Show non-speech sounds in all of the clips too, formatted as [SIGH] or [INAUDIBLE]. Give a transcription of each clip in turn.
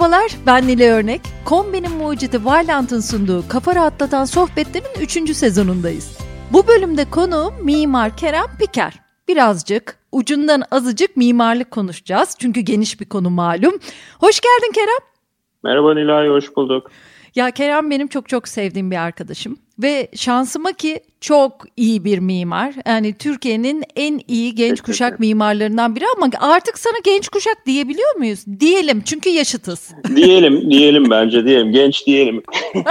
Merhabalar, ben Nile Örnek. Kombinin mucidi Vailant'ın sunduğu Kafa Rahatlatan Sohbetler'in 3. sezonundayız. Bu bölümde konu Mimar Kerem Piker. Birazcık, ucundan azıcık mimarlık konuşacağız. Çünkü geniş bir konu malum. Hoş geldin Kerem. Merhaba Nilay, hoş bulduk. Ya Kerem benim çok çok sevdiğim bir arkadaşım ve şansıma ki çok iyi bir mimar. Yani Türkiye'nin en iyi genç kuşak mimarlarından biri ama artık sana genç kuşak diyebiliyor muyuz? Diyelim çünkü yaşıtız. Diyelim, diyelim bence diyelim. Genç diyelim. [LAUGHS]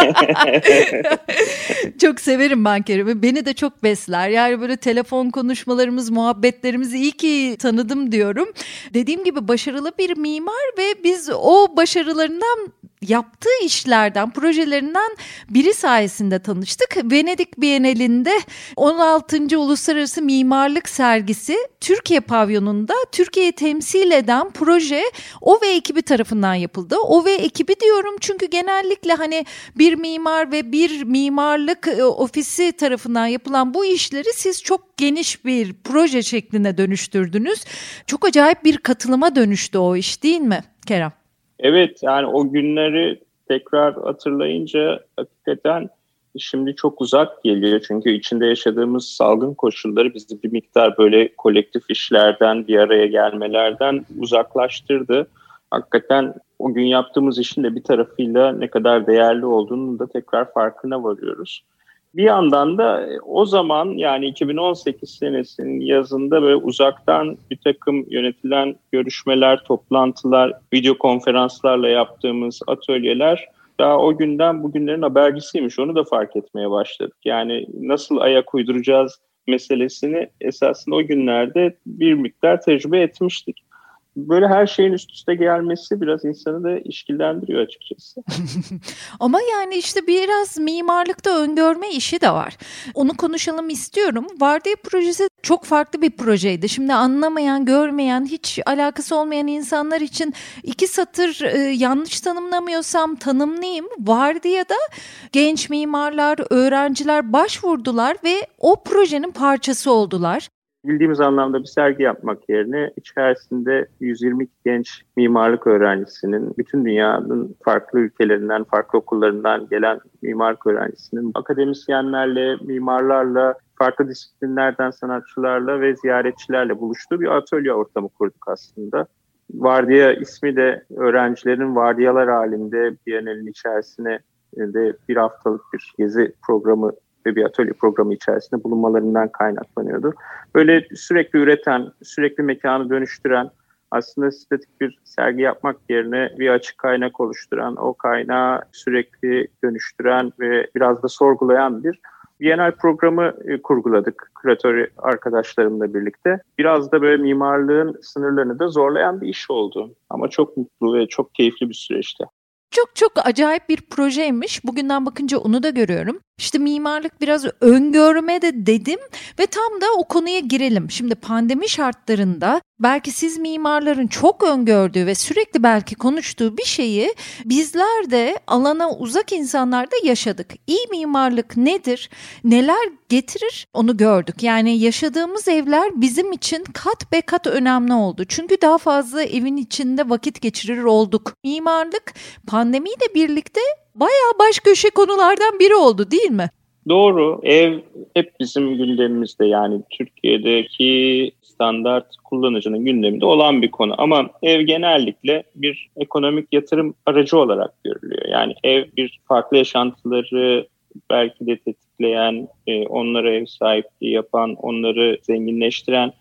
çok severim ben Kerem'i. Beni de çok besler. Yani böyle telefon konuşmalarımız, muhabbetlerimizi iyi ki tanıdım diyorum. Dediğim gibi başarılı bir mimar ve biz o başarılarından yaptığı işlerden, projelerinden biri sayesinde tanıştık. Venedik Bienalinde 16. Uluslararası Mimarlık Sergisi Türkiye pavyonunda Türkiye'yi temsil eden proje o ve ekibi tarafından yapıldı. O ve ekibi diyorum çünkü genellikle hani bir mimar ve bir mimarlık e, ofisi tarafından yapılan bu işleri siz çok geniş bir proje şekline dönüştürdünüz. Çok acayip bir katılıma dönüştü o iş değil mi Kerem? Evet yani o günleri tekrar hatırlayınca hakikaten şimdi çok uzak geliyor. Çünkü içinde yaşadığımız salgın koşulları bizi bir miktar böyle kolektif işlerden, bir araya gelmelerden uzaklaştırdı. Hakikaten o gün yaptığımız işin de bir tarafıyla ne kadar değerli olduğunu da tekrar farkına varıyoruz. Bir yandan da e, o zaman yani 2018 senesinin yazında böyle uzaktan bir takım yönetilen görüşmeler, toplantılar, video konferanslarla yaptığımız atölyeler daha o günden bugünlerin habercisiymiş. Onu da fark etmeye başladık. Yani nasıl ayak uyduracağız meselesini esasında o günlerde bir miktar tecrübe etmiştik böyle her şeyin üst üste gelmesi biraz insanı da işkillendiriyor açıkçası. [LAUGHS] Ama yani işte biraz mimarlıkta öngörme işi de var. Onu konuşalım istiyorum. Vardiya projesi çok farklı bir projeydi. Şimdi anlamayan, görmeyen, hiç alakası olmayan insanlar için iki satır e, yanlış tanımlamıyorsam tanımlayayım. Vardiyada genç mimarlar, öğrenciler başvurdular ve o projenin parçası oldular bildiğimiz anlamda bir sergi yapmak yerine içerisinde 120 genç mimarlık öğrencisinin, bütün dünyanın farklı ülkelerinden, farklı okullarından gelen mimarlık öğrencisinin akademisyenlerle, mimarlarla, farklı disiplinlerden sanatçılarla ve ziyaretçilerle buluştuğu bir atölye ortamı kurduk aslında. Vardiya ismi de öğrencilerin vardiyalar halinde Biennale'nin içerisine de bir haftalık bir gezi programı ve bir atölye programı içerisinde bulunmalarından kaynaklanıyordu. Böyle sürekli üreten, sürekli mekanı dönüştüren, aslında statik bir sergi yapmak yerine bir açık kaynak oluşturan, o kaynağı sürekli dönüştüren ve biraz da sorgulayan bir Bienal programı e, kurguladık küratör arkadaşlarımla birlikte. Biraz da böyle mimarlığın sınırlarını da zorlayan bir iş oldu. Ama çok mutlu ve çok keyifli bir süreçti. Çok çok acayip bir projeymiş. Bugünden bakınca onu da görüyorum. İşte mimarlık biraz öngörme de dedim ve tam da o konuya girelim. Şimdi pandemi şartlarında belki siz mimarların çok öngördüğü ve sürekli belki konuştuğu bir şeyi bizler de alana uzak insanlar da yaşadık. İyi mimarlık nedir? Neler getirir? Onu gördük. Yani yaşadığımız evler bizim için kat be kat önemli oldu. Çünkü daha fazla evin içinde vakit geçirir olduk. Mimarlık pandemiyle birlikte bayağı baş köşe konulardan biri oldu değil mi? Doğru. Ev hep bizim gündemimizde yani Türkiye'deki standart kullanıcının gündeminde olan bir konu. Ama ev genellikle bir ekonomik yatırım aracı olarak görülüyor. Yani ev bir farklı yaşantıları belki de tetikleyen, e, onlara ev sahipliği yapan, onları zenginleştiren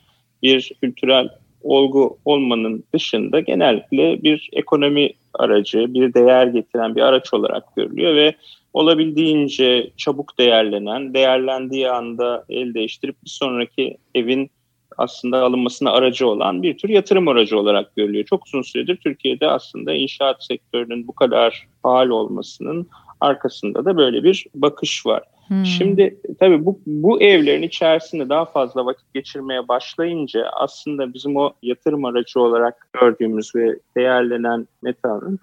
bir kültürel olgu olmanın dışında genellikle bir ekonomi aracı, bir değer getiren bir araç olarak görülüyor ve olabildiğince çabuk değerlenen, değerlendiği anda el değiştirip bir sonraki evin aslında alınmasına aracı olan bir tür yatırım aracı olarak görülüyor. Çok uzun süredir Türkiye'de aslında inşaat sektörünün bu kadar faal olmasının arkasında da böyle bir bakış var. Hmm. Şimdi tabii bu, bu evlerin içerisinde daha fazla vakit geçirmeye başlayınca aslında bizim o yatırım aracı olarak gördüğümüz ve değerlenen metanın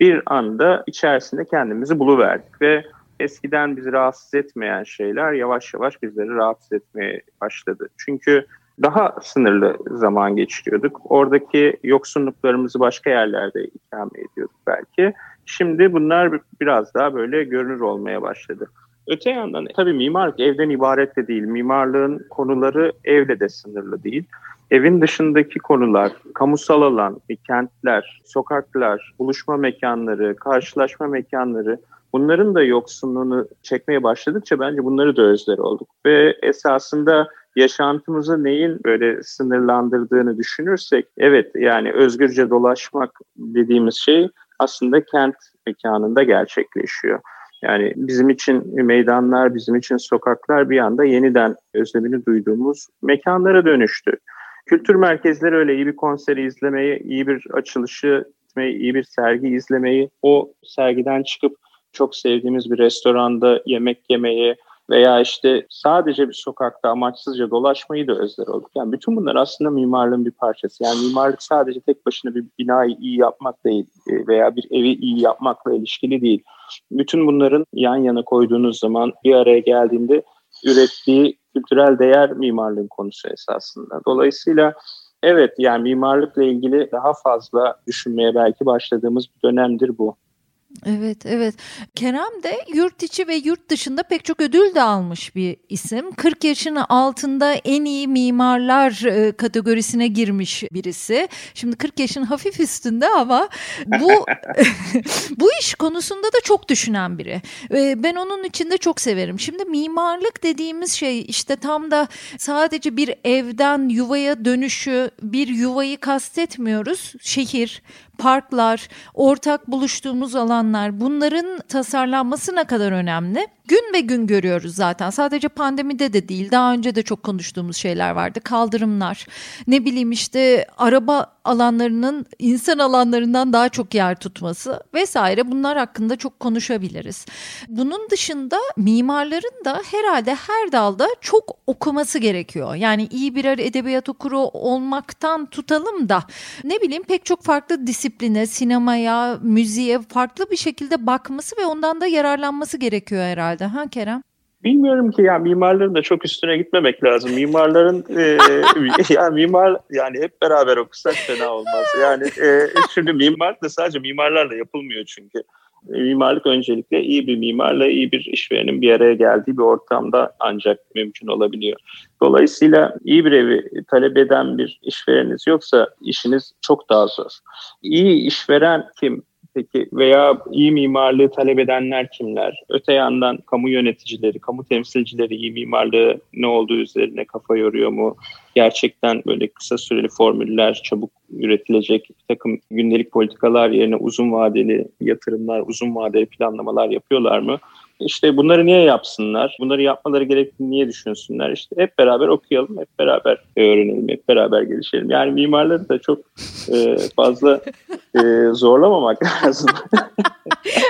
bir anda içerisinde kendimizi buluverdik ve eskiden bizi rahatsız etmeyen şeyler yavaş yavaş bizleri rahatsız etmeye başladı. Çünkü daha sınırlı zaman geçiriyorduk. Oradaki yoksunluklarımızı başka yerlerde ikame ediyorduk belki. Şimdi bunlar biraz daha böyle görünür olmaya başladı. Öte yandan tabii mimarlık evden ibaret de değil. Mimarlığın konuları evle de sınırlı değil. Evin dışındaki konular, kamusal alan, kentler, sokaklar, buluşma mekanları, karşılaşma mekanları bunların da yoksunluğunu çekmeye başladıkça bence bunları da özler olduk. Ve esasında yaşantımızı neyin böyle sınırlandırdığını düşünürsek evet yani özgürce dolaşmak dediğimiz şey aslında kent mekanında gerçekleşiyor. Yani bizim için meydanlar, bizim için sokaklar bir anda yeniden özlemini duyduğumuz mekanlara dönüştü. Kültür merkezleri öyle iyi bir konseri izlemeyi, iyi bir açılışı gitmeyi, iyi bir sergi izlemeyi, o sergiden çıkıp çok sevdiğimiz bir restoranda yemek yemeyi veya işte sadece bir sokakta amaçsızca dolaşmayı da özler olduk. Yani bütün bunlar aslında mimarlığın bir parçası. Yani mimarlık sadece tek başına bir binayı iyi yapmak değil e, veya bir evi iyi yapmakla ilişkili değil. Bütün bunların yan yana koyduğunuz zaman bir araya geldiğinde ürettiği kültürel değer mimarlığın konusu esasında. Dolayısıyla evet yani mimarlıkla ilgili daha fazla düşünmeye belki başladığımız bir dönemdir bu. Evet, evet. Kerem de yurt içi ve yurt dışında pek çok ödül de almış bir isim. 40 yaşının altında en iyi mimarlar e, kategorisine girmiş birisi. Şimdi 40 yaşın hafif üstünde ama bu [LAUGHS] [LAUGHS] bu iş konusunda da çok düşünen biri. Ben onun için de çok severim. Şimdi mimarlık dediğimiz şey işte tam da sadece bir evden yuvaya dönüşü, bir yuvayı kastetmiyoruz. Şehir, parklar, ortak buluştuğumuz alanlar bunların tasarlanması ne kadar önemli? Gün ve gün görüyoruz zaten. Sadece pandemide de değil. Daha önce de çok konuştuğumuz şeyler vardı. Kaldırımlar, ne bileyim işte araba alanlarının insan alanlarından daha çok yer tutması vesaire bunlar hakkında çok konuşabiliriz. Bunun dışında mimarların da herhalde her dalda çok okuması gerekiyor. Yani iyi birer edebiyat okuru olmaktan tutalım da ne bileyim pek çok farklı disipline, sinemaya, müziğe farklı bir şekilde bakması ve ondan da yararlanması gerekiyor herhalde. Ha Kerem? Bilmiyorum ki ya mimarların da çok üstüne gitmemek lazım. Mimarların e, [LAUGHS] yani mimar yani hep beraber okusak fena olmaz. Yani e, şimdi mimarlık da sadece mimarlarla yapılmıyor çünkü. E, mimarlık öncelikle iyi bir mimarla iyi bir işverenin bir araya geldiği bir ortamda ancak mümkün olabiliyor. Dolayısıyla iyi bir evi talep eden bir işvereniniz yoksa işiniz çok daha zor. İyi işveren kim? Peki veya iyi mimarlığı talep edenler kimler? Öte yandan kamu yöneticileri, kamu temsilcileri iyi mimarlığı ne olduğu üzerine kafa yoruyor mu? Gerçekten böyle kısa süreli formüller, çabuk üretilecek bir takım gündelik politikalar yerine uzun vadeli yatırımlar, uzun vadeli planlamalar yapıyorlar mı? İşte bunları niye yapsınlar? Bunları yapmaları gerektiğini niye düşünsünler? İşte hep beraber okuyalım, hep beraber öğrenelim, hep beraber gelişelim. Yani mimarları da çok e, fazla e, zorlamamak lazım. [LAUGHS]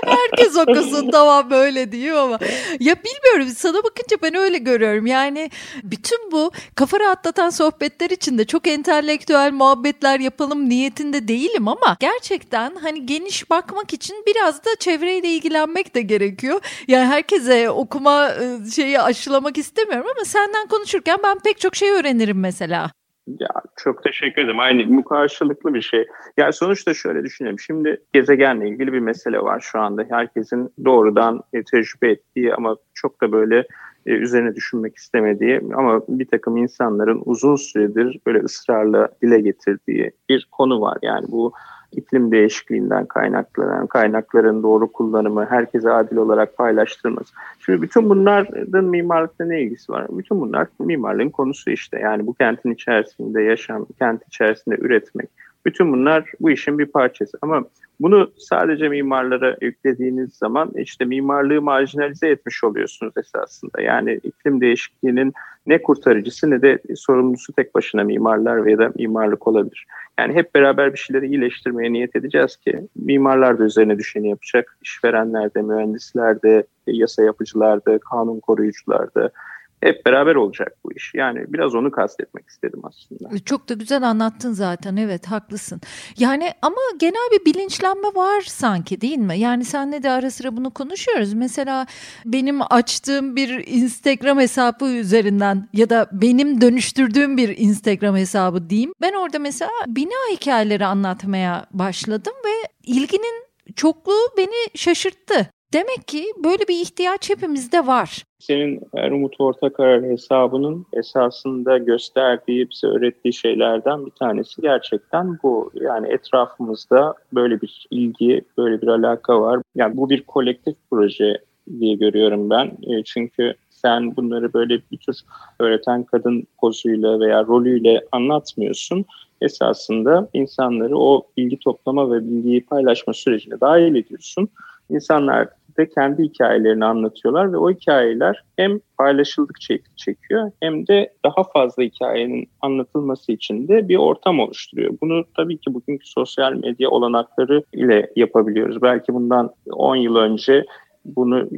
Herkes okusun [LAUGHS] tamam böyle diyor ama. Ya bilmiyorum sana bakınca ben öyle görüyorum. Yani bütün bu kafa rahatlatan sohbetler içinde çok entelektüel muhabbetler yapalım niyetinde değilim ama gerçekten hani geniş bakmak için biraz da çevreyle ilgilenmek de gerekiyor. Yani herkese okuma ıı, şeyi aşılamak istemiyorum ama senden konuşurken ben pek çok şey öğrenirim mesela. Ya çok teşekkür ederim. Aynı bu karşılıklı bir şey. Yani sonuçta şöyle düşünelim. Şimdi gezegenle ilgili bir mesele var şu anda. Herkesin doğrudan e, tecrübe ettiği ama çok da böyle e, üzerine düşünmek istemediği ama bir takım insanların uzun süredir böyle ısrarla dile getirdiği bir konu var. Yani bu iklim değişikliğinden kaynaklanan kaynakların doğru kullanımı, herkese adil olarak paylaştırılması. Şimdi bütün bunların mimarlıkla ne ilgisi var? Bütün bunlar mimarlığın konusu işte. Yani bu kentin içerisinde yaşam, kent içerisinde üretmek. Bütün bunlar bu işin bir parçası. Ama bunu sadece mimarlara yüklediğiniz zaman işte mimarlığı marjinalize etmiş oluyorsunuz esasında. Yani iklim değişikliğinin ne kurtarıcısı ne de sorumlusu tek başına mimarlar veya da mimarlık olabilir. Yani hep beraber bir şeyleri iyileştirmeye niyet edeceğiz ki mimarlar da üzerine düşeni yapacak. İşverenler de, mühendisler de, yasa yapıcılar da, kanun koruyucular da, hep beraber olacak bu iş. Yani biraz onu kastetmek istedim aslında. Çok da güzel anlattın zaten evet haklısın. Yani ama genel bir bilinçlenme var sanki değil mi? Yani senle de ara sıra bunu konuşuyoruz. Mesela benim açtığım bir Instagram hesabı üzerinden ya da benim dönüştürdüğüm bir Instagram hesabı diyeyim. Ben orada mesela bina hikayeleri anlatmaya başladım ve ilginin çokluğu beni şaşırttı. Demek ki böyle bir ihtiyaç hepimizde var. Senin Umut Ortakarar hesabının esasında gösterdiği, bize öğrettiği şeylerden bir tanesi gerçekten bu. Yani etrafımızda böyle bir ilgi, böyle bir alaka var. Yani bu bir kolektif proje diye görüyorum ben. E, çünkü sen bunları böyle bir tür öğreten kadın pozuyla veya rolüyle anlatmıyorsun. Esasında insanları o bilgi toplama ve bilgiyi paylaşma sürecine dahil ediyorsun. İnsanlar da kendi hikayelerini anlatıyorlar ve o hikayeler hem paylaşıldıkça çekiyor hem de daha fazla hikayenin anlatılması için de bir ortam oluşturuyor. Bunu tabii ki bugünkü sosyal medya olanakları ile yapabiliyoruz. Belki bundan 10 yıl önce bunu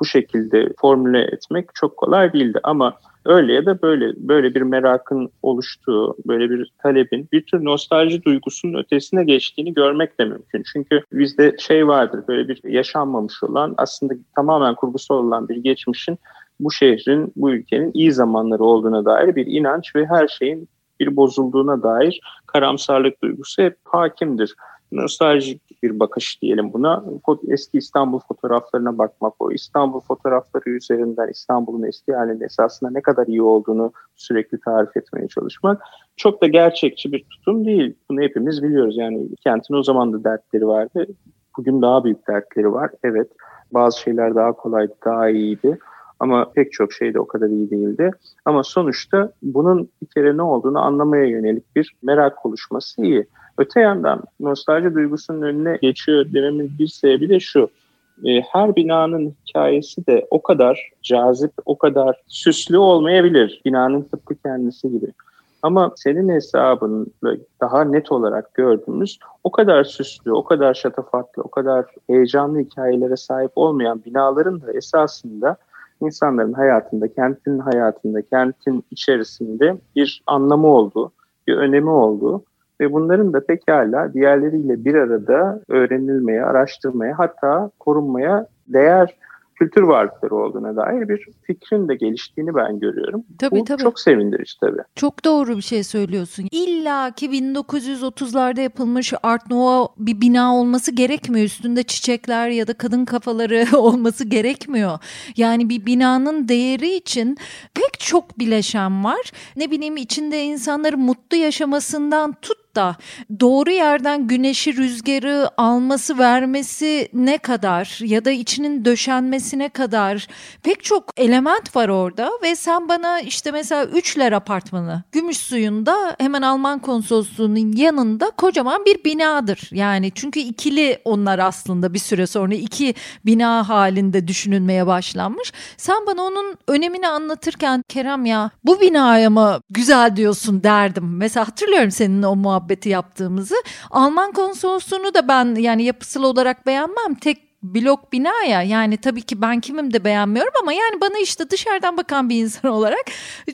bu şekilde formüle etmek çok kolay değildi ama öyle ya da böyle böyle bir merakın oluştuğu, böyle bir talebin bir tür nostalji duygusunun ötesine geçtiğini görmek de mümkün. Çünkü bizde şey vardır böyle bir yaşanmamış olan aslında tamamen kurgusal olan bir geçmişin bu şehrin, bu ülkenin iyi zamanları olduğuna dair bir inanç ve her şeyin bir bozulduğuna dair karamsarlık duygusu hep hakimdir nostaljik bir bakış diyelim buna. Eski İstanbul fotoğraflarına bakmak, o İstanbul fotoğrafları üzerinden İstanbul'un eski halinin esasında ne kadar iyi olduğunu sürekli tarif etmeye çalışmak çok da gerçekçi bir tutum değil. Bunu hepimiz biliyoruz. Yani kentin o zaman da dertleri vardı. Bugün daha büyük dertleri var. Evet bazı şeyler daha kolaydı, daha iyiydi. Ama pek çok şey de o kadar iyi değildi. Ama sonuçta bunun bir kere ne olduğunu anlamaya yönelik bir merak oluşması iyi. Öte yandan nostalji duygusunun önüne geçiyor dememin bir sebebi de şu. E, her binanın hikayesi de o kadar cazip, o kadar süslü olmayabilir binanın tıpkı kendisi gibi. Ama senin hesabında daha net olarak gördüğümüz o kadar süslü, o kadar şatafatlı, o kadar heyecanlı hikayelere sahip olmayan binaların da esasında insanların hayatında, kentin hayatında, kentin içerisinde bir anlamı olduğu, bir önemi olduğu ve bunların da pekala diğerleriyle bir arada öğrenilmeye, araştırmaya hatta korunmaya değer kültür varlıkları olduğuna dair bir fikrin de geliştiğini ben görüyorum. Tabii, Bu tabii. çok sevindirici tabii. Çok doğru bir şey söylüyorsun. İlla ki 1930'larda yapılmış Art Nouveau bir bina olması gerekmiyor. Üstünde çiçekler ya da kadın kafaları [LAUGHS] olması gerekmiyor. Yani bir binanın değeri için pek çok bileşen var. Ne bileyim içinde insanların mutlu yaşamasından tut da doğru yerden güneşi rüzgarı alması vermesi ne kadar ya da içinin döşenmesine kadar pek çok element var orada ve sen bana işte mesela Üçler Apartmanı gümüş suyunda hemen Alman konsolosluğunun yanında kocaman bir binadır. Yani çünkü ikili onlar aslında bir süre sonra iki bina halinde düşünülmeye başlanmış. Sen bana onun önemini anlatırken Kerem ya bu binaya mı güzel diyorsun derdim. Mesela hatırlıyorum senin o muhabbet muhabbeti yaptığımızı. Alman konsolosluğunu da ben yani yapısal olarak beğenmem. Tek blok bina ya yani tabii ki ben kimim de beğenmiyorum ama yani bana işte dışarıdan bakan bir insan [LAUGHS] olarak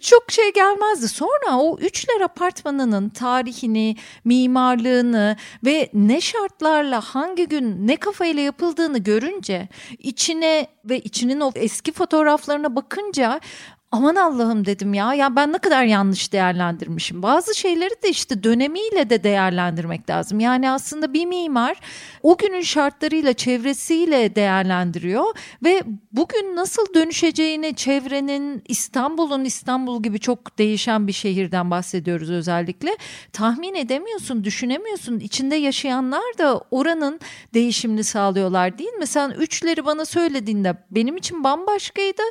çok şey gelmezdi. Sonra o Üçler Apartmanı'nın tarihini, mimarlığını ve ne şartlarla hangi gün ne kafayla yapıldığını görünce içine ve içinin o eski fotoğraflarına bakınca aman Allah'ım dedim ya ya ben ne kadar yanlış değerlendirmişim. Bazı şeyleri de işte dönemiyle de değerlendirmek lazım. Yani aslında bir mimar o günün şartlarıyla çevresiyle değerlendiriyor ve bugün nasıl dönüşeceğini çevrenin İstanbul'un İstanbul gibi çok değişen bir şehirden bahsediyoruz özellikle. Tahmin edemiyorsun, düşünemiyorsun. İçinde yaşayanlar da oranın değişimini sağlıyorlar değil mi? Sen üçleri bana söylediğinde benim için bambaşkaydı.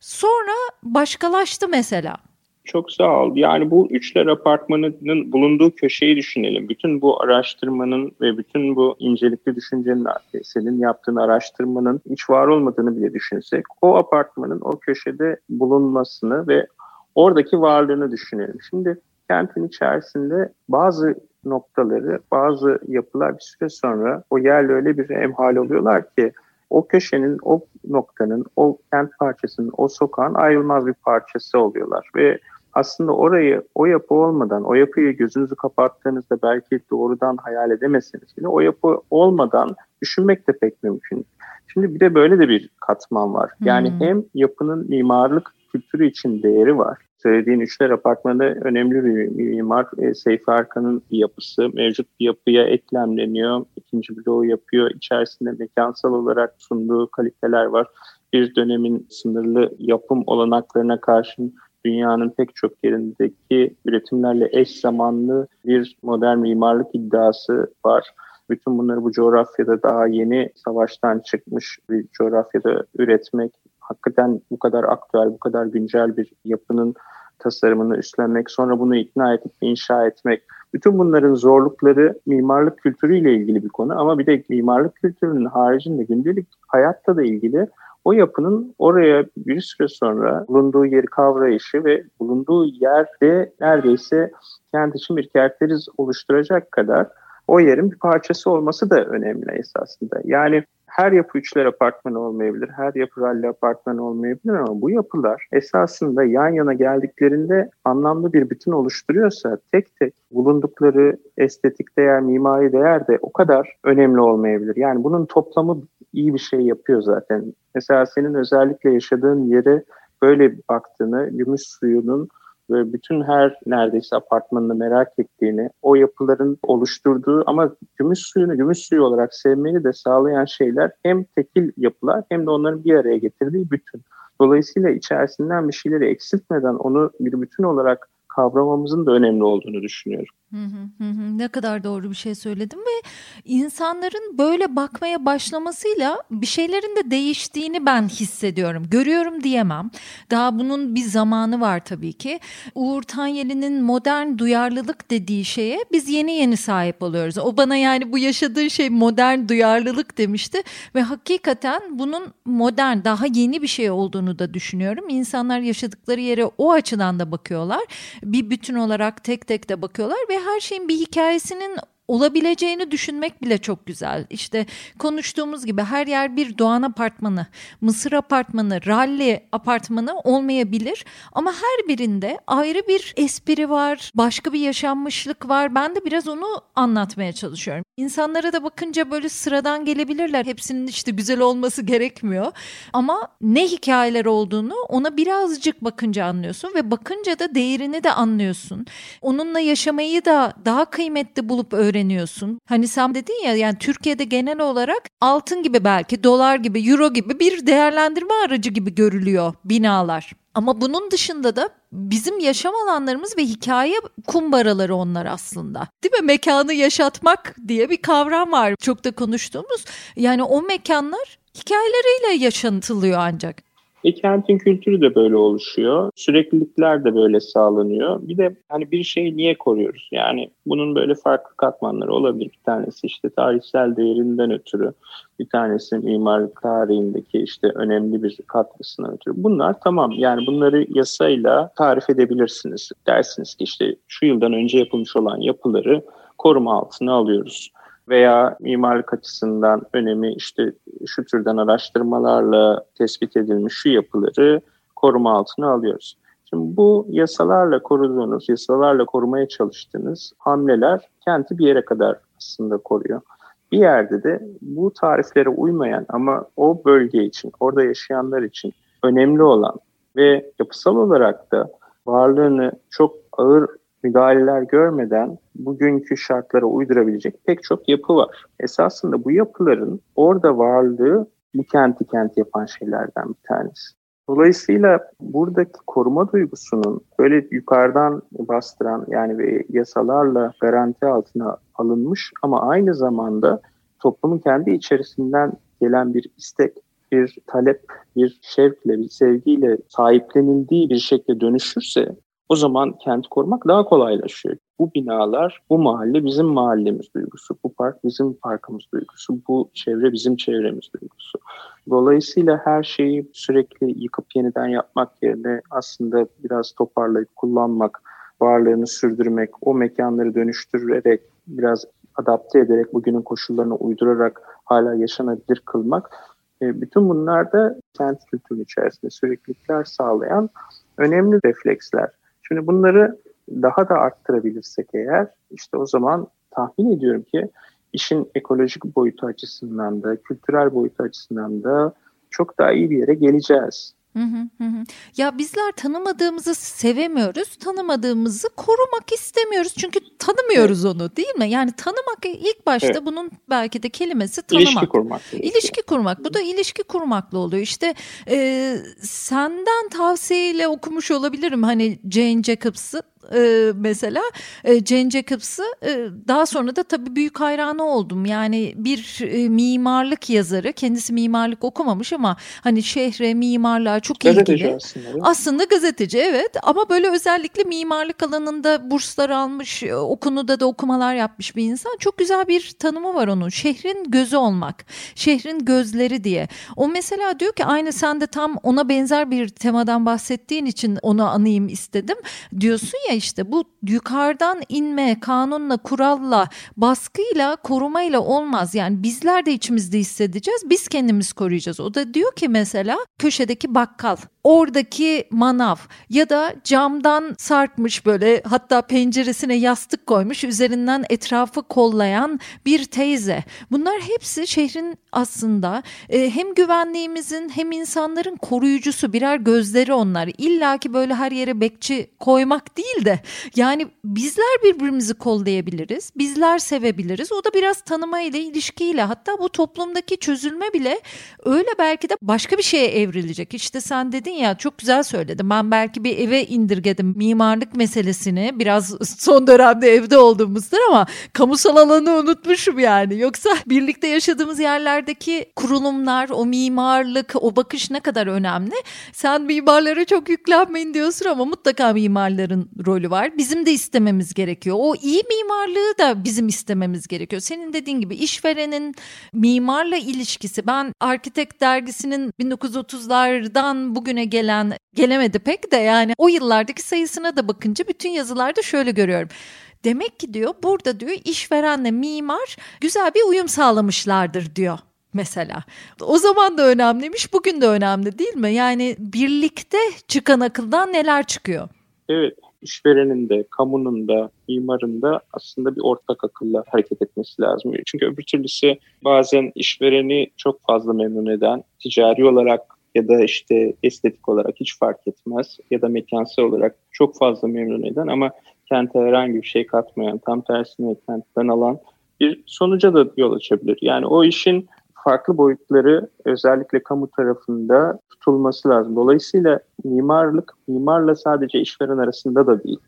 Sonra başkalaştı mesela. Çok sağ ol. Yani bu Üçler Apartmanı'nın bulunduğu köşeyi düşünelim. Bütün bu araştırmanın ve bütün bu incelikli düşüncenin, senin yaptığın araştırmanın hiç var olmadığını bile düşünsek, o apartmanın o köşede bulunmasını ve oradaki varlığını düşünelim. Şimdi kentin içerisinde bazı noktaları, bazı yapılar bir süre sonra o yerle öyle bir emhal oluyorlar ki o köşenin, o noktanın, o kent parçasının, o sokağın ayrılmaz bir parçası oluyorlar. Ve aslında orayı o yapı olmadan, o yapıyı gözünüzü kapattığınızda belki doğrudan hayal edemezsiniz bile o yapı olmadan düşünmek de pek mümkün. Şimdi bir de böyle de bir katman var. Yani hmm. hem yapının mimarlık kültürü için değeri var. Söylediğin Üçler Apartmanı önemli bir mimar. E, Seyfi Arkan'ın yapısı mevcut bir yapıya eklemleniyor. İkinci bloğu yapıyor. İçerisinde mekansal olarak sunduğu kaliteler var. Bir dönemin sınırlı yapım olanaklarına karşın dünyanın pek çok yerindeki üretimlerle eş zamanlı bir modern mimarlık iddiası var. Bütün bunları bu coğrafyada daha yeni savaştan çıkmış bir coğrafyada üretmek hakikaten bu kadar aktüel, bu kadar güncel bir yapının tasarımını üstlenmek, sonra bunu ikna edip inşa etmek. Bütün bunların zorlukları mimarlık kültürüyle ilgili bir konu ama bir de mimarlık kültürünün haricinde gündelik hayatta da ilgili o yapının oraya bir süre sonra bulunduğu yeri kavrayışı ve bulunduğu yerde neredeyse kent için bir kerteriz oluşturacak kadar o yerin bir parçası olması da önemli esasında. Yani her yapı üçler apartmanı olmayabilir, her yapı ralli apartmanı olmayabilir ama bu yapılar esasında yan yana geldiklerinde anlamlı bir bütün oluşturuyorsa tek tek bulundukları estetik değer, mimari değer de o kadar önemli olmayabilir. Yani bunun toplamı iyi bir şey yapıyor zaten. Mesela senin özellikle yaşadığın yere böyle baktığını, gümüş suyunun ve bütün her neredeyse apartmanını merak ettiğini, o yapıların oluşturduğu ama gümüş suyunu gümüş suyu olarak sevmeyi de sağlayan şeyler hem tekil yapılar hem de onların bir araya getirdiği bütün. Dolayısıyla içerisinden bir şeyleri eksiltmeden onu bir bütün olarak kavramamızın da önemli olduğunu düşünüyorum. Hı hı hı. Ne kadar doğru bir şey söyledim ve insanların böyle bakmaya başlamasıyla bir şeylerin de değiştiğini ben hissediyorum. Görüyorum diyemem. Daha bunun bir zamanı var tabii ki. Uğur Tanyeli'nin modern duyarlılık dediği şeye biz yeni yeni sahip oluyoruz. O bana yani bu yaşadığı şey modern duyarlılık demişti ve hakikaten bunun modern daha yeni bir şey olduğunu da düşünüyorum. İnsanlar yaşadıkları yere o açıdan da bakıyorlar. Bir bütün olarak tek tek de bakıyorlar ve her şeyin bir hikayesinin olabileceğini düşünmek bile çok güzel. İşte konuştuğumuz gibi her yer bir Doğan apartmanı, Mısır apartmanı, Ralli apartmanı olmayabilir ama her birinde ayrı bir espri var, başka bir yaşanmışlık var. Ben de biraz onu anlatmaya çalışıyorum. İnsanlara da bakınca böyle sıradan gelebilirler. Hepsinin işte güzel olması gerekmiyor. Ama ne hikayeler olduğunu ona birazcık bakınca anlıyorsun ve bakınca da değerini de anlıyorsun. Onunla yaşamayı da daha kıymetli bulup öğreniyorsun öğreniyorsun. Hani sen dedin ya yani Türkiye'de genel olarak altın gibi belki dolar gibi euro gibi bir değerlendirme aracı gibi görülüyor binalar. Ama bunun dışında da bizim yaşam alanlarımız ve hikaye kumbaraları onlar aslında. Değil mi? Mekanı yaşatmak diye bir kavram var. Çok da konuştuğumuz. Yani o mekanlar hikayeleriyle yaşantılıyor ancak. E kentin kültürü de böyle oluşuyor. Süreklilikler de böyle sağlanıyor. Bir de hani bir şeyi niye koruyoruz? Yani bunun böyle farklı katmanları olabilir. Bir tanesi işte tarihsel değerinden ötürü. Bir tanesi mimarlık tarihindeki işte önemli bir katkısından ötürü. Bunlar tamam yani bunları yasayla tarif edebilirsiniz. Dersiniz ki işte şu yıldan önce yapılmış olan yapıları koruma altına alıyoruz veya mimarlık açısından önemi işte şu türden araştırmalarla tespit edilmiş şu yapıları koruma altına alıyoruz. Şimdi bu yasalarla koruduğunuz, yasalarla korumaya çalıştığınız hamleler kenti bir yere kadar aslında koruyor. Bir yerde de bu tariflere uymayan ama o bölge için, orada yaşayanlar için önemli olan ve yapısal olarak da varlığını çok ağır müdahaleler görmeden bugünkü şartlara uydurabilecek pek çok yapı var. Esasında bu yapıların orada varlığı bu kenti kent yapan şeylerden bir tanesi. Dolayısıyla buradaki koruma duygusunun böyle yukarıdan bastıran yani ve yasalarla garanti altına alınmış ama aynı zamanda toplumun kendi içerisinden gelen bir istek, bir talep, bir şevkle, bir sevgiyle sahiplenildiği bir şekilde dönüşürse o zaman kenti korumak daha kolaylaşıyor. Bu binalar, bu mahalle bizim mahallemiz duygusu, bu park bizim parkımız duygusu, bu çevre bizim çevremiz duygusu. Dolayısıyla her şeyi sürekli yıkıp yeniden yapmak yerine aslında biraz toparlayıp kullanmak, varlığını sürdürmek, o mekanları dönüştürerek, biraz adapte ederek, bugünün koşullarına uydurarak hala yaşanabilir kılmak E, bütün bunlar da kent kültürünün içerisinde süreklilikler sağlayan önemli refleksler. Şimdi bunları daha da arttırabilirsek eğer işte o zaman tahmin ediyorum ki işin ekolojik boyutu açısından da kültürel boyutu açısından da çok daha iyi bir yere geleceğiz. Hı hı hı. Ya bizler tanımadığımızı sevemiyoruz, tanımadığımızı korumak istemiyoruz çünkü tanımıyoruz evet. onu değil mi? Yani tanımak ilk başta evet. bunun belki de kelimesi tanımak. İlişki kurmak. İlişki kurmak. Bu da ilişki kurmakla oluyor. İşte e, senden tavsiyeyle okumuş olabilirim hani Jane Jacobs'ı e, mesela e, Jane Jacobs'ı e, daha sonra da tabii büyük hayranı oldum. Yani bir e, mimarlık yazarı kendisi mimarlık okumamış ama hani şehre mimarlığa çok gazeteci ilgili. Aslında, aslında gazeteci evet ama böyle özellikle mimarlık alanında burslar almış e, o konuda da okumalar yapmış bir insan. Çok güzel bir tanımı var onun şehrin gözü olmak şehrin gözleri diye. O mesela diyor ki aynı sen de tam ona benzer bir temadan bahsettiğin için onu anayım istedim. Diyorsun ya işte bu yukarıdan inme kanunla, kuralla, baskıyla, korumayla olmaz. Yani bizler de içimizde hissedeceğiz. Biz kendimiz koruyacağız. O da diyor ki mesela köşedeki bakkal oradaki manav ya da camdan sarkmış böyle hatta penceresine yastık koymuş üzerinden etrafı kollayan bir teyze. Bunlar hepsi şehrin aslında e, hem güvenliğimizin hem insanların koruyucusu birer gözleri onlar. İlla ki böyle her yere bekçi koymak değil de yani bizler birbirimizi kollayabiliriz. Bizler sevebiliriz. O da biraz tanıma ile ilişkiyle hatta bu toplumdaki çözülme bile öyle belki de başka bir şeye evrilecek. İşte sen dedin dedin ya çok güzel söyledin. Ben belki bir eve indirgedim mimarlık meselesini. Biraz son dönemde evde olduğumuzdur ama kamusal alanı unutmuşum yani. Yoksa birlikte yaşadığımız yerlerdeki kurulumlar, o mimarlık, o bakış ne kadar önemli. Sen mimarlara çok yüklenmeyin diyorsun ama mutlaka mimarların rolü var. Bizim de istememiz gerekiyor. O iyi mimarlığı da bizim istememiz gerekiyor. Senin dediğin gibi işverenin mimarla ilişkisi. Ben Arkitek dergisinin 1930'lardan bugüne bugüne gelen gelemedi pek de yani o yıllardaki sayısına da bakınca bütün yazılarda şöyle görüyorum. Demek ki diyor burada diyor işverenle mimar güzel bir uyum sağlamışlardır diyor mesela. O zaman da önemliymiş, bugün de önemli değil mi? Yani birlikte çıkan akıldan neler çıkıyor? Evet, işverenin de, kamunun da, mimarın da aslında bir ortak akılla hareket etmesi lazım. Çünkü öbür türlüsü bazen işvereni çok fazla memnun eden, ticari olarak ya da işte estetik olarak hiç fark etmez ya da mekansal olarak çok fazla memnun eden ama kente herhangi bir şey katmayan, tam tersine kentten alan bir sonuca da yol açabilir. Yani o işin farklı boyutları özellikle kamu tarafında tutulması lazım. Dolayısıyla mimarlık, mimarla sadece işveren arasında da değil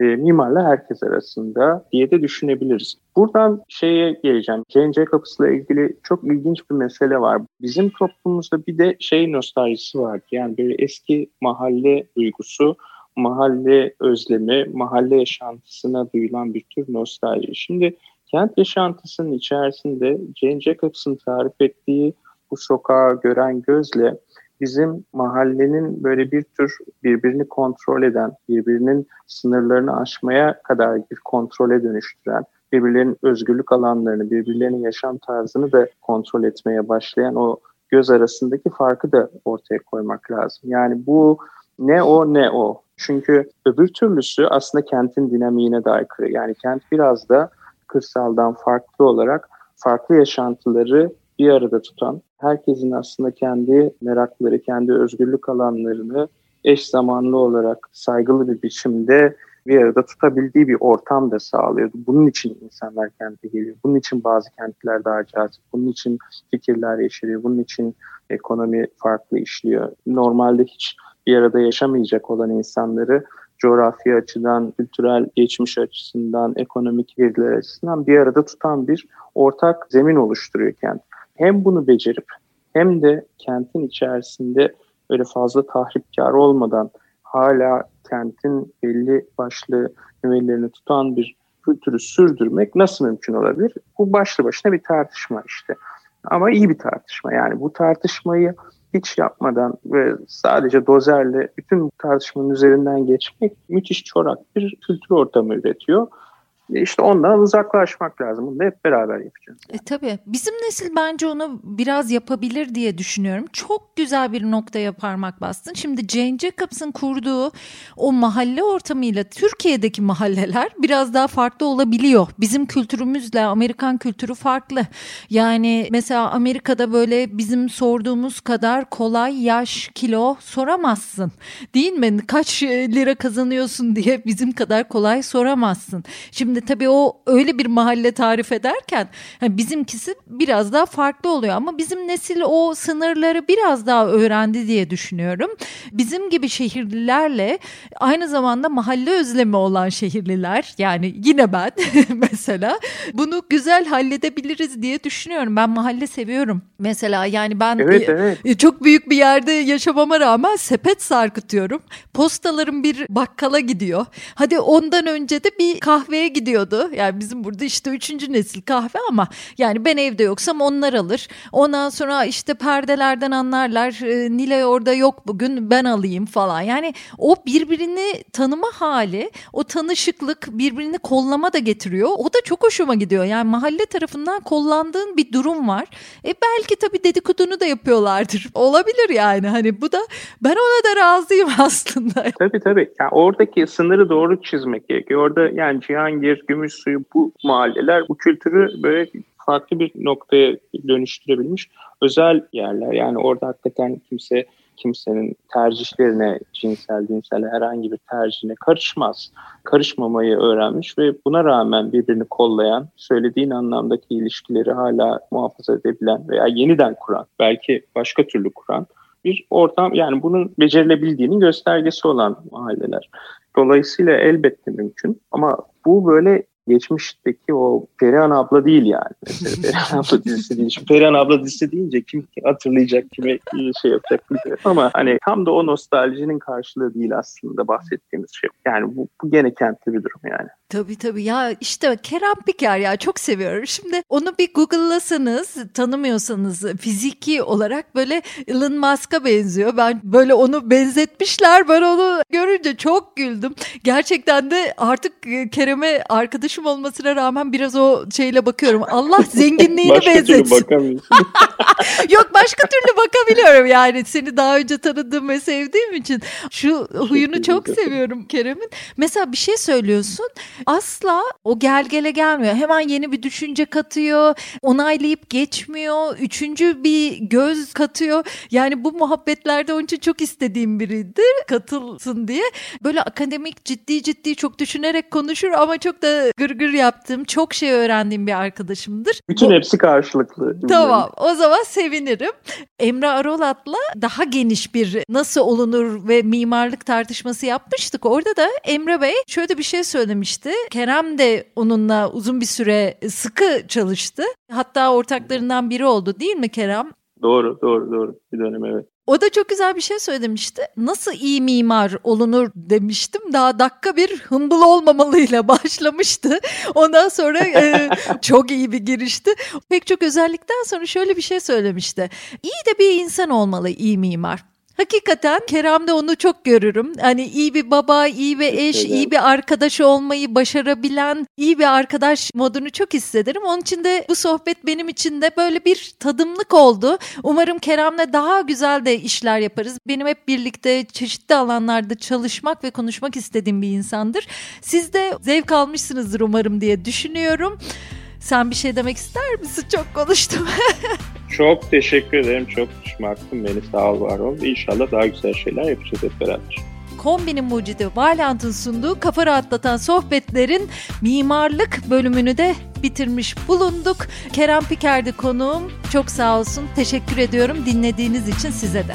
e, mimarla herkes arasında diye de düşünebiliriz. Buradan şeye geleceğim. Jane Jacobs'la ilgili çok ilginç bir mesele var. Bizim toplumumuzda bir de şey nostaljisi var. Yani böyle eski mahalle duygusu, mahalle özlemi, mahalle yaşantısına duyulan bir tür nostalji. Şimdi kent yaşantısının içerisinde Jane Jacobs'ın tarif ettiği bu sokağı gören gözle bizim mahallenin böyle bir tür birbirini kontrol eden, birbirinin sınırlarını aşmaya kadar bir kontrole dönüştüren, birbirlerinin özgürlük alanlarını, birbirlerinin yaşam tarzını da kontrol etmeye başlayan o göz arasındaki farkı da ortaya koymak lazım. Yani bu ne o ne o. Çünkü öbür türlüsü aslında kentin dinamiğine de aykırı. Yani kent biraz da kırsaldan farklı olarak farklı yaşantıları bir arada tutan, herkesin aslında kendi merakları, kendi özgürlük alanlarını eş zamanlı olarak saygılı bir biçimde bir arada tutabildiği bir ortam da sağlıyordu. Bunun için insanlar kente geliyor. Bunun için bazı kentler daha cazip. Bunun için fikirler yeşeriyor. Bunun için ekonomi farklı işliyor. Normalde hiç bir arada yaşamayacak olan insanları coğrafi açıdan, kültürel geçmiş açısından, ekonomik veriler açısından bir arada tutan bir ortak zemin oluşturuyor kent hem bunu becerip hem de kentin içerisinde öyle fazla tahripkar olmadan hala kentin belli başlı nüvelerini tutan bir kültürü sürdürmek nasıl mümkün olabilir? Bu başlı başına bir tartışma işte. Ama iyi bir tartışma. Yani bu tartışmayı hiç yapmadan ve sadece dozerle bütün tartışmanın üzerinden geçmek müthiş çorak bir kültür ortamı üretiyor. İşte ondan uzaklaşmak lazım. Bunu hep beraber yapacağız. E, tabii. Bizim nesil bence onu biraz yapabilir diye düşünüyorum. Çok güzel bir noktaya parmak bastın. Şimdi Jane Jacobs'ın kurduğu o mahalle ortamıyla Türkiye'deki mahalleler biraz daha farklı olabiliyor. Bizim kültürümüzle Amerikan kültürü farklı. Yani mesela Amerika'da böyle bizim sorduğumuz kadar kolay yaş, kilo soramazsın. Değil mi? Kaç lira kazanıyorsun diye bizim kadar kolay soramazsın. Şimdi tabii o öyle bir mahalle tarif ederken yani bizimkisi biraz daha farklı oluyor ama bizim nesil o sınırları biraz daha öğrendi diye düşünüyorum. Bizim gibi şehirlilerle aynı zamanda mahalle özlemi olan şehirliler yani yine ben [LAUGHS] mesela bunu güzel halledebiliriz diye düşünüyorum. Ben mahalle seviyorum. Mesela yani ben evet, evet. çok büyük bir yerde yaşamama rağmen sepet sarkıtıyorum. Postalarım bir bakkala gidiyor. Hadi ondan önce de bir kahveye gidiyordu. Yani bizim burada işte üçüncü nesil kahve ama yani ben evde yoksam onlar alır. Ondan sonra işte perdelerden anlarlar. E, Nilay orada yok bugün ben alayım falan. Yani o birbirini tanıma hali, o tanışıklık birbirini kollama da getiriyor. O da çok hoşuma gidiyor. Yani mahalle tarafından kollandığın bir durum var. E belki tabii dedikodunu da yapıyorlardır. [LAUGHS] Olabilir yani. Hani bu da ben ona da razıyım [LAUGHS] aslında. Tabii tabii. Yani oradaki sınırı doğru çizmek gerekiyor. Orada yani Cihangir, Gümüşsuyu bu mahalleler bu kültürü böyle farklı bir noktaya dönüştürebilmiş özel yerler. Yani orada hakikaten kimse kimsenin tercihlerine, cinsel, dinsel herhangi bir tercihine karışmaz. Karışmamayı öğrenmiş ve buna rağmen birbirini kollayan, söylediğin anlamdaki ilişkileri hala muhafaza edebilen veya yeniden kuran, belki başka türlü kuran bir ortam yani bunun becerilebildiğinin göstergesi olan mahalleler. Dolayısıyla elbette mümkün ama bu böyle geçmişteki o Perihan abla değil yani. [LAUGHS] Mesela Perihan abla dizisi değil. Şimdi Perihan abla dizisi deyince kim hatırlayacak, kime şey yapacak bilmiyorum. Ama hani tam da o nostaljinin karşılığı değil aslında bahsettiğimiz şey. Yani bu, bu gene kentli bir durum yani. Tabii tabii ya işte Kerem Piker ya çok seviyorum. Şimdi onu bir Google'lasanız tanımıyorsanız fiziki olarak böyle Elon Musk'a benziyor. Ben böyle onu benzetmişler. Ben onu görünce çok güldüm. Gerçekten de artık Kerem'e arkadaşım olmasına rağmen biraz o şeyle bakıyorum. Allah [LAUGHS] zenginliğini başka benzetsin. Başka türlü [LAUGHS] Yok başka türlü bakabiliyorum yani. Seni daha önce tanıdığım ve sevdiğim için. Şu huyunu çok seviyorum Kerem'in. Mesela bir şey söylüyorsun asla o gelgele gelmiyor. Hemen yeni bir düşünce katıyor, onaylayıp geçmiyor, üçüncü bir göz katıyor. Yani bu muhabbetlerde onun için çok istediğim biridir katılsın diye. Böyle akademik ciddi ciddi çok düşünerek konuşur ama çok da gırgır yaptığım, çok şey öğrendiğim bir arkadaşımdır. Bütün hepsi karşılıklı. Tamam o zaman sevinirim. Emre Arolat'la daha geniş bir nasıl olunur ve mimarlık tartışması yapmıştık. Orada da Emre Bey şöyle bir şey söylemişti. Kerem de onunla uzun bir süre sıkı çalıştı. Hatta ortaklarından biri oldu değil mi Kerem? Doğru, doğru, doğru. Bir dönem evet. O da çok güzel bir şey söylemişti. Nasıl iyi mimar olunur demiştim. Daha dakika bir hımbıl olmamalıyla [LAUGHS] başlamıştı. Ondan sonra e, [LAUGHS] çok iyi bir girişti. Pek çok özellikten sonra şöyle bir şey söylemişti. İyi de bir insan olmalı iyi mimar. Hakikaten Kerem'de onu çok görürüm. Hani iyi bir baba, iyi bir eş, iyi bir arkadaş olmayı başarabilen, iyi bir arkadaş modunu çok hissederim. Onun için de bu sohbet benim için de böyle bir tadımlık oldu. Umarım Kerem'le daha güzel de işler yaparız. Benim hep birlikte çeşitli alanlarda çalışmak ve konuşmak istediğim bir insandır. Siz de zevk almışsınızdır umarım diye düşünüyorum. Sen bir şey demek ister misin? Çok konuştum. [LAUGHS] Çok teşekkür ederim. Çok şımarttın beni. Sağ ol, var ol. İnşallah daha güzel şeyler yapacağız hep beraber. Kombinin mucidi Valiant'ın sunduğu kafa rahatlatan sohbetlerin mimarlık bölümünü de bitirmiş bulunduk. Kerem Piker'di konuğum. Çok sağ olsun. Teşekkür ediyorum dinlediğiniz için size de.